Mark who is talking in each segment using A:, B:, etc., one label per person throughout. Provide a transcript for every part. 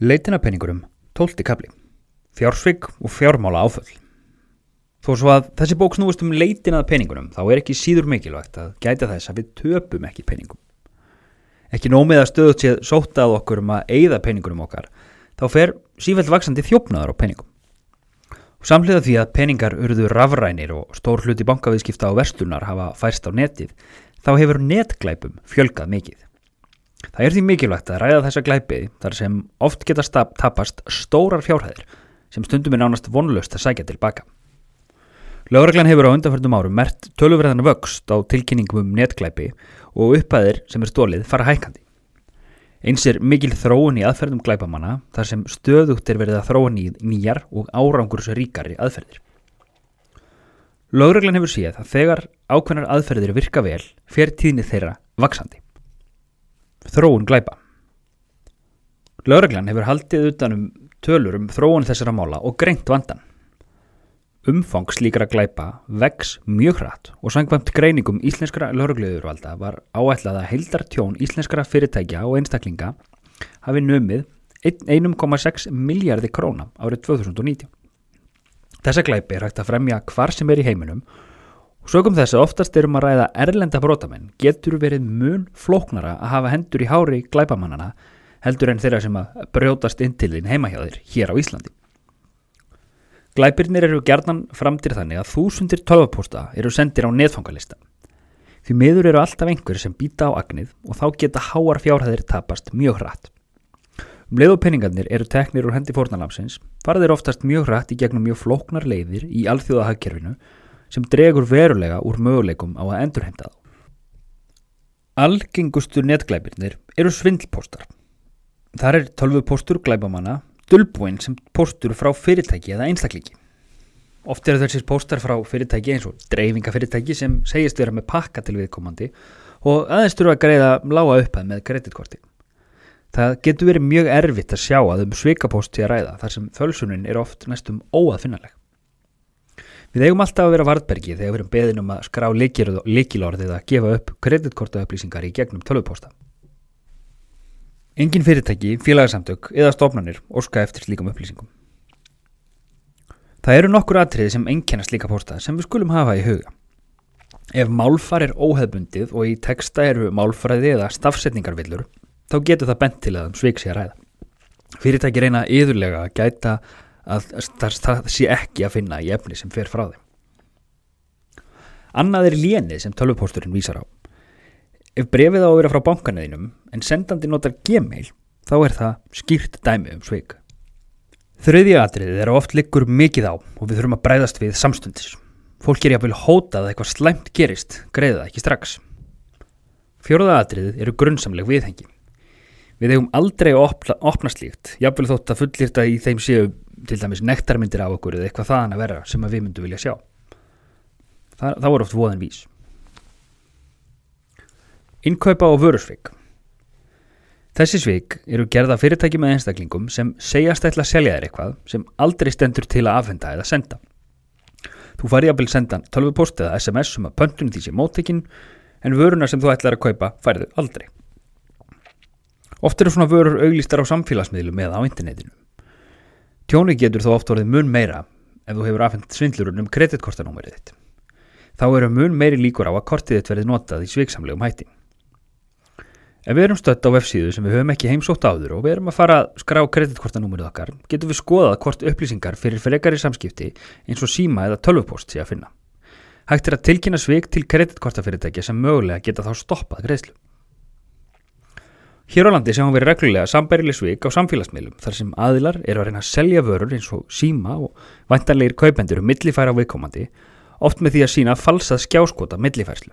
A: Leitina peningurum, tólti kapli, fjársvig og fjármála áföll. Þó svo að þessi bók snúist um leitinað peningunum þá er ekki síður mikilvægt að gæta þess að við töpum ekki peningum. Ekki nómið að stöðut séð sótað okkur um að eigða peningunum okkar, þá fer sífælt vaksandi þjófnaðar á peningum. Og samhliða því að peningar urðu rafrænir og stór hluti bankaviðskipta á vestunar hafa færst á netið, þá hefur netglæpum fjölgað mikið. Það er því mikilvægt að ræða þessa glæpið þar sem oft geta tapast stórar fjárhæðir sem stundum er nánast vonlust að sækja tilbaka. Lögreglan hefur á undanfjöldum árum mert tölurverðan vöxt á tilkynningum um netglæpi og upphæðir sem er stólið fara hækandi. Eins er mikil þróun í aðferðum glæpamanna þar sem stöðugt er verið að þróun í nýjar og árangurs ríkari aðferðir. Lögreglan hefur séð að þegar ákveðnar aðferðir virka vel fer tíðni þeirra vaksandi. Þróun glæpa Lögreglan hefur haldið utanum tölur um þróun þessara mála og greint vandan. Umfang slíkra glæpa vex mjög hratt og sangvæmt greiningum íslenskra laurugluðurvalda var áætlað að heildartjón íslenskra fyrirtækja og einstaklinga hafi numið 1,6 miljardi króna árið 2019. Þessa glæpi er hægt að fremja hvar sem er í heiminum og sögum þess að oftast erum að ræða erlenda brótamenn getur verið mun flóknara að hafa hendur í hári glæpamannana heldur en þeirra sem að brjótast inn til þín heimahjáðir hér á Íslandi. Glæpirnir eru gerðnan framtir þannig að þúsundir tölvaposta eru sendir á netfangalista. Því miður eru alltaf einhver sem býta á agnið og þá geta háar fjárhæðir tapast mjög hratt. Um leið og peningarnir eru teknir úr hendi fórnalamsins faraðir oftast mjög hratt í gegnum mjög flóknar leiðir í alþjóðahagkerfinu sem dregur verulega úr möguleikum á að endurheimta þá. Algengustu netglæpirnir eru svindlpostar. Þar er tölvupostur glæbamanna dölbúinn sem póstur frá fyrirtæki eða einstaklingi. Oft eru þessir póstar frá fyrirtæki eins og dreifingafyrirtæki sem segist vera með pakka til viðkomandi og aðeins þurfa að greiða lága uppað með kreditkorti. Það getur verið mjög erfitt að sjá að um svikapósti að ræða þar sem fölsunin er oft næstum óaðfinnaleg. Við eigum alltaf að vera vartbergi þegar við erum beðin um að skrá líkilorðið að gefa upp kreditkortaupplýsingar í gegnum tölvupósta. Engin fyrirtæki, félagsamtök eða stofnanir orska eftir slíkum upplýsingum. Það eru nokkur atriði sem enkenna slíka posta sem við skulum hafa í huga. Ef málfar er óheðbundið og í texta eru málfræði eða stafsetningarvillur, þá getur það bent til að um sveik sé að ræða. Fyrirtæki reyna yðurlega að gæta að það sé ekki að finna í efni sem fer frá þeim. Annað er lénið sem tölvupósturinn vísar á. Ef brefið á að vera frá bankaneðinum en sendandi notar gmail þá er það skýrt dæmi um sveik. Þrauði atriðið er oft liggur mikið á og við þurfum að breyðast við samstundis. Fólk er jáfnvel hótað að eitthvað slæmt gerist, greiða ekki strax. Fjóruða atriðið eru grunnsamleg viðhengi. Við hefum aldrei að opna, opna slíkt, jáfnvel þótt að fullirta í þeim séu til dæmis nektarmyndir á okkur eða eitthvað þaðan að vera sem að við myndum vilja sjá. Það, það voru oft voðan vís. Innkaupa og vörusvik Þessi svik eru gerða fyrirtæki með einstaklingum sem segjast ætla að selja þér eitthvað sem aldrei stendur til að afhenda eða senda. Þú fari að byrja senda tölvupost eða SMS um að pöntunum því sem móttekinn en vöruna sem þú ætlar að kaupa færðu aldrei. Oft eru svona vörur auglýstar á samfélagsmiðlum eða á internetinu. Tjóni getur þó oft orðið mun meira ef þú hefur afhengt svindlurinn um kreditkortanúmerið þitt. Þá eru mun meiri líkur á að kortið þitt verið notað í sviksamlegum hætti. Ef við erum stött á websíðu sem við höfum ekki heimsótt áður og við erum að fara að skrá kreditkortanúmerið okkar, getum við skoðað hvort upplýsingar fyrir frekari samskipti eins og síma eða tölvupost sé að finna. Hægt er að tilkynna svik til kreditkortafyrirtækja sem mögulega geta þá stoppað greiðslu. Hér á landi sjáum við reglulega sambærileg svik á samfélagsmiðlum þar sem aðilar eru að reyna að selja vörur eins og síma og vantanlegir kaupendur um millifæra viðkomandi, oft með því að sína falsað skjáskota millifærslu.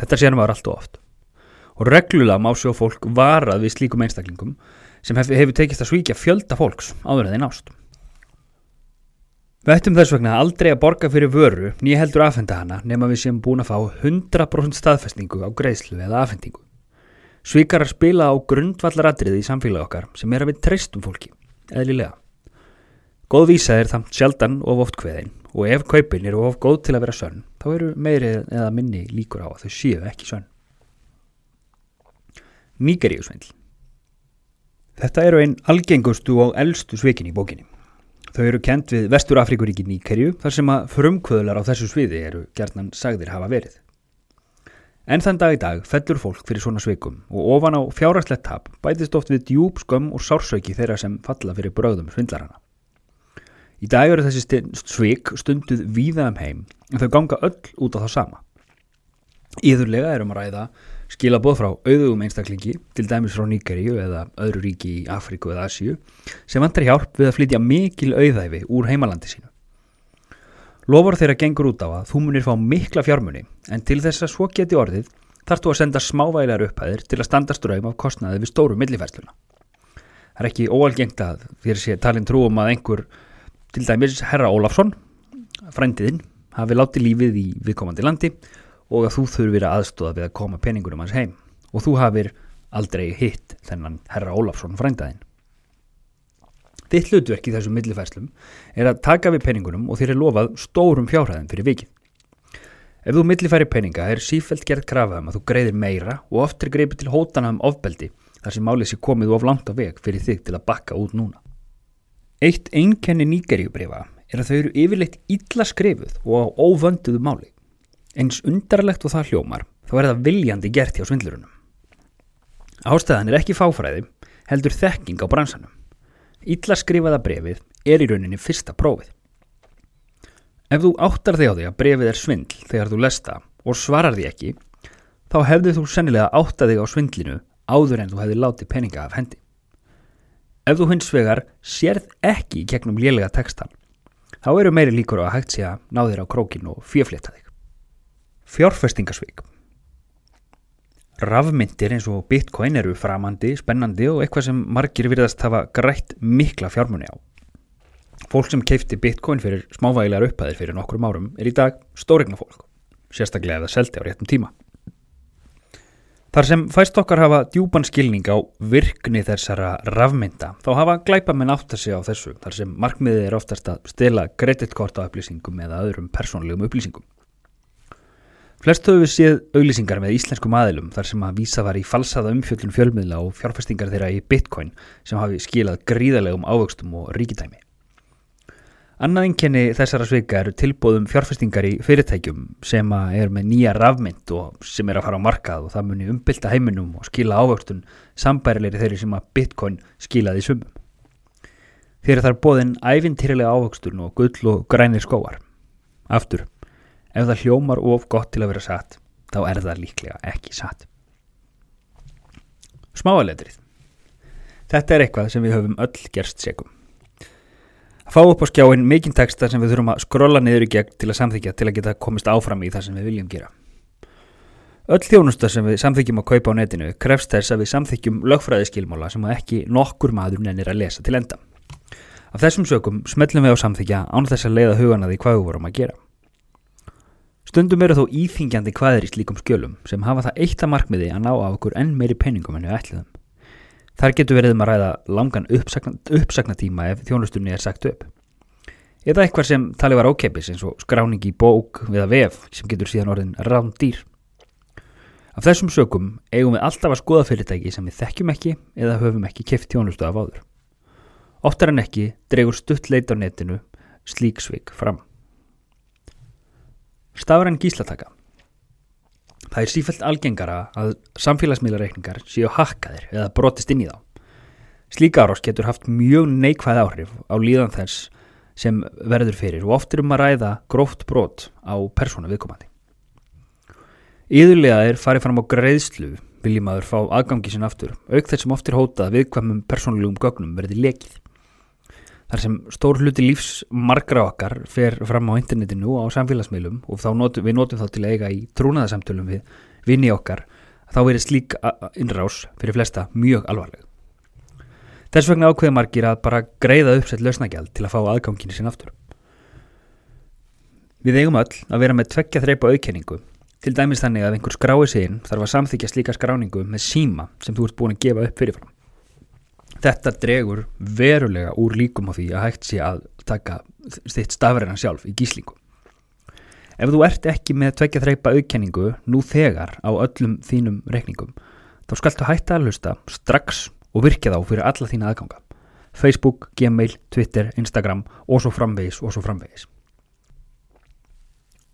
A: Þetta séum við allt og oft og reglulega má sjó fólk varað við slíkum einstaklingum sem hef, hefur tekist að svíkja fjölda fólks áður en þeir nást. Við ættum þess vegna aldrei að borga fyrir vöru nýja heldur aðfenda hana nema við séum búin að fá 100% staðfestningu á greiðslu eða aðfendingu. Svíkarar spila á grundvallaratriði í samfélag okkar sem er að við treystum fólki, eðlilega. Góð vísa er þamt sjaldan of oft hveðin og ef kaupin eru of góð til að vera sönn þá eru meiri eða minni líkur á að þau séu ekki sönn. Nígeríusvindl Þetta eru einn algengustu og eldstu svikin í bókinni. Þau eru kent við Vestur Afrikuríkin í Kerju þar sem að frumkvöðlar á þessu sviði eru gerðnan sagðir hafa verið. En þann dag í dag fellur fólk fyrir svona svikum og ofan á fjárhagslegt tap bætist oft við djúb skömm og sársauki þeirra sem falla fyrir bröðum svindlarana. Í dag eru þessi svik stunduð víða um heim en þau ganga öll út á það sama. Íðurlega erum að ræða skilabóð frá auðugum einstaklingi, til dæmis frá Níkeríu eða öðru ríki í Afríku eða Asíu, sem vantar hjálp við að flytja mikil auðæfi úr heimalandi sínu. Lofur þeirra gengur út á að þú munir fá mikla fjármunni, en til þess að svo geti orðið þarf þú að senda smávægilegar upphæðir til að standa ströym af kostnaði við stóru millifærsluna. Það er ekki óalgengt að þér sé talin trúum að einhver, til dæmis Herra Ólafsson, frændiðinn, hafi látið lífið í viðkomandi landi og að þú þurfir að aðstóða við að koma peningunum hans heim og þú hafir aldrei hitt þennan herra Ólafsson frændaðinn. Þitt hlutverk í þessum millifærslum er að taka við peningunum og þér er lofað stórum fjárhæðin fyrir vikið. Ef þú millifæri peninga er sífælt gerð krafað um að þú greiðir meira og oft er greipið til hótana um ofbeldi þar sem málið sé komið of langt á veg fyrir þig til að bakka út núna. Eitt einkenni nýgerjubrifa er að þau eru yfirleitt illa skrifuð og á óvönduðu máli. Eins undarlegt og það hljómar þá er það viljandi gert hjá svindlurunum. Ástæðan er ekki fáfræði, heldur þekking á bransanum. Ítla skrifaða brefið er í rauninni fyrsta prófið. Ef þú áttar þig á því að brefið er svindl þegar þú lesta og svarar því ekki, þá hefðu þú sennilega áttað þig á svindlinu áður en þú hefði látið peninga af hendi. Ef þú hins vegar sérð ekki gegnum lélega textan, þá eru meiri líkur á að hægt sé að ná þér á krókin og fjöflita þig. Fjárfestingasvík Rafmyndir eins og bitcoin eru framandi, spennandi og eitthvað sem margir virðast hafa grætt mikla fjármunni á. Fólk sem keipti bitcoin fyrir smávægilegar upphæðir fyrir nokkrum árum er í dag stóregna fólk, sérstaklega eða selti á réttum tíma. Þar sem fæst okkar hafa djúpan skilning á virkni þessara rafmynda, þá hafa glæpamenn átt að segja á þessu, þar sem markmiðið er oftast að stela kreditkort á upplýsingum eða öðrum persónlegum upplýsingum. Flest höfum við séð auglýsingar með íslenskum aðilum þar sem að vísa var í falsaða umfjöldun fjölmiðla og fjárfestingar þeirra í bitcoin sem hafi skilað gríðalegum ávöxtum og ríkidæmi. Annað einkenni þessara sveika eru tilbóðum fjárfestingar í fyrirtækjum sem er með nýja rafmynd og sem er að fara á markað og það muni umbylta heiminum og skila ávöxtun sambærilegri þeirri sem að bitcoin skilaði sumum. Þeir þar bóðin æfintýrilega ávöxtun og gull og grænir skóar. Aftur. Ef það hljómar of gott til að vera satt, þá er það líklega ekki satt. Smáaletrið. Þetta er eitthvað sem við höfum öll gerst segum. Að fá upp á skjáin mikinn texta sem við þurfum að skrolla niður í gegn til að samþykja til að geta komist áfram í það sem við viljum gera. Öll þjónusta sem við samþykjum að kaupa á netinu krefst þess að við samþykjum lögfræðiskilmála sem að ekki nokkur maður nennir að lesa til enda. Af þessum sökum smellum við á samþykja án þess að leiða hugana því hvað við vorum að gera. Stundum eru þó íþingjandi hvaðir í slíkum skjölum sem hafa það eitt að markmiði að ná af okkur enn meiri penningum enn við ætliðum. Þar getur verið um að ræða langan uppsagna, uppsagnatíma ef þjónustunni er sagt upp. Eða eitthvað sem tali var ókeppis eins og skráning í bók við að vef sem getur síðan orðin rán dýr. Af þessum sökum eigum við alltaf að skoða fyrirtæki sem við þekkjum ekki eða höfum ekki keft þjónustu af áður. Óttar en ekki dregur stutt leit á netinu slíksvig fram. Stafræn gíslataka Það er sífælt algengara að samfélagsmiðlareikningar séu hakkaðir eða brotist inn í þá. Slíka árás getur haft mjög neikvæð áhrif á líðan þess sem verður fyrir og oft er um að ræða gróft brot á persónu viðkomandi. Íðurlega er farið fram á greiðslu viljum aður fá aðgangi sinna aftur, auk þess sem oft er hótað viðkvæmum persónulegum gögnum verði lekið. Þar sem stór hluti lífs margra okkar fer fram á internetinu og á samfélagsmiðlum og notum, við notum þá til að eiga í trúnaðasamtölum við vinni okkar, þá er slík innrás fyrir flesta mjög alvarleg. Þess vegna ákveði margir að bara greiða uppsett lausnagjald til að fá aðganginu sín aftur. Við eigum öll að vera með tveggja þreipa auðkenningu, til dæmis þannig að einhver skrái sín þarf að samþykja slíka skráningu með síma sem þú ert búin að gefa upp fyrirfram. Þetta dregur verulega úr líkum á því að hægt sé að taka þitt stafræna sjálf í gíslingu. Ef þú ert ekki með tvekja þreipa auðkenningu nú þegar á öllum þínum reikningum, þá skaltu hætta að hlusta strax og virkja þá fyrir alla þína aðganga. Facebook, Gmail, Twitter, Instagram og svo framvegis og svo framvegis.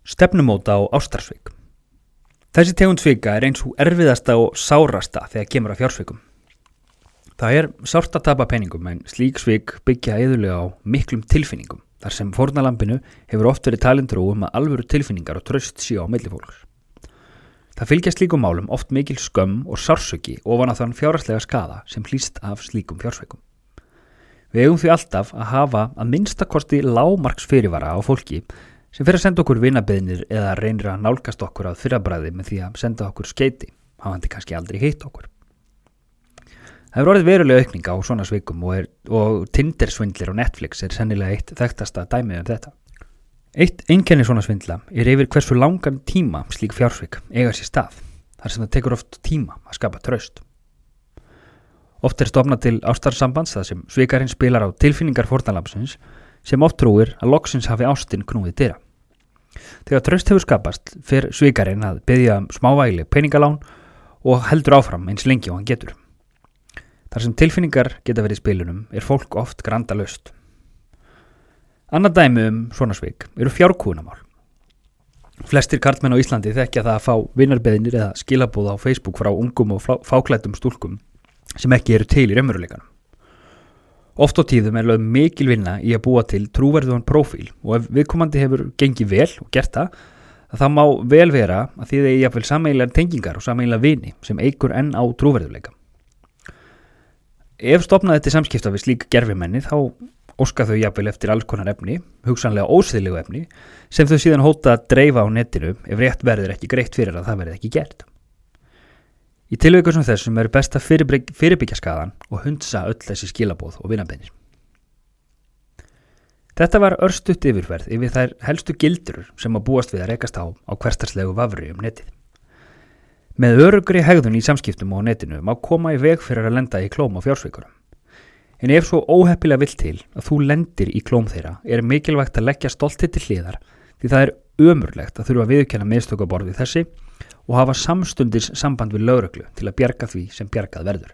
A: Stefnumóta á ástarsvík. Þessi tegund svika er eins og erfiðasta og sárasta þegar kemur að fjársvikum. Það er sárt að tapa peningum en slík svik byggja eðulega á miklum tilfinningum þar sem fornalampinu hefur oft verið talindur um að alvöru tilfinningar og tröst síu á millifólks. Það fylgja slíkum málum oft mikil skömm og sársöki ofan að þann fjáraslega skada sem hlýst af slíkum fjársvikum. Við eigum því alltaf að hafa að minnstakosti lámarks fyrirvara á fólki sem fyrir að senda okkur vinabeðnir eða reynir að nálgast okkur á þyrrabræði með því að senda okkur skeiti, hafandi kannski aldrei hitt okkur. Það er orðið verulega aukninga á svona svikum og, og Tinder-svindlir á Netflix er sennilega eitt þekktasta dæmið um þetta. Eitt einkenni svona svindla er yfir hversu langan tíma slík fjársvik eiga sér stað, þar sem það tekur oft tíma að skapa tröst. Oft er stofna til ástarsambands það sem svikarinn spilar á tilfinningar fornalapsins sem oft trúir að loksins hafi ástinn knúið dyra. Þegar tröst hefur skapast fyrir svikarinn að byggja um smávægli peningalán og heldur áfram eins lengi og hann getur. Þar sem tilfinningar geta verið í spilunum er fólk oft granda löst. Annað dæmi um svona svik eru fjárkúnamál. Flestir kartmenn á Íslandi þekkja það að fá vinnarbeðinir eða skilabóð á Facebook frá ungum og fáklættum stúlkum sem ekki eru til í raunveruleikanum. Oft á tíðum er lögð mikil vinna í að búa til trúverðuðan profíl og ef viðkomandi hefur gengið vel og gert það, það má vel vera að því þeir jáfnveil sameigilegar tengingar og sameigilega vini sem eigur enn á trúverðuleika. Ef stopnaði þetta samskipta við slík gerfimenni þá óska þau jáfnveil eftir alls konar efni, hugsanlega ósýðlegu efni, sem þau síðan hóta að dreifa á netinu ef rétt verður ekki greitt fyrir að það verður ekki gert. Í tilveikur sem þessum eru best að fyrirbyggja skadan og hundsa öll þessi skilabóð og vinabennir. Þetta var örstutt yfirverð yfir þær helstu gildur sem að búast við að rekast á á hverstarslegu vafri um netið. Með örugri hegðun í samskiptum á netinu má koma í veg fyrir að lenda í klóm á fjársveikurum. En ef svo óheppilega vill til að þú lendir í klóm þeirra er mikilvægt að leggja stoltið til hliðar því það er ömurlegt að þurfa að viðkjanna miðstökuborði þessi og hafa samstundis samband við lauruglu til að bjarga því sem bjargað verður.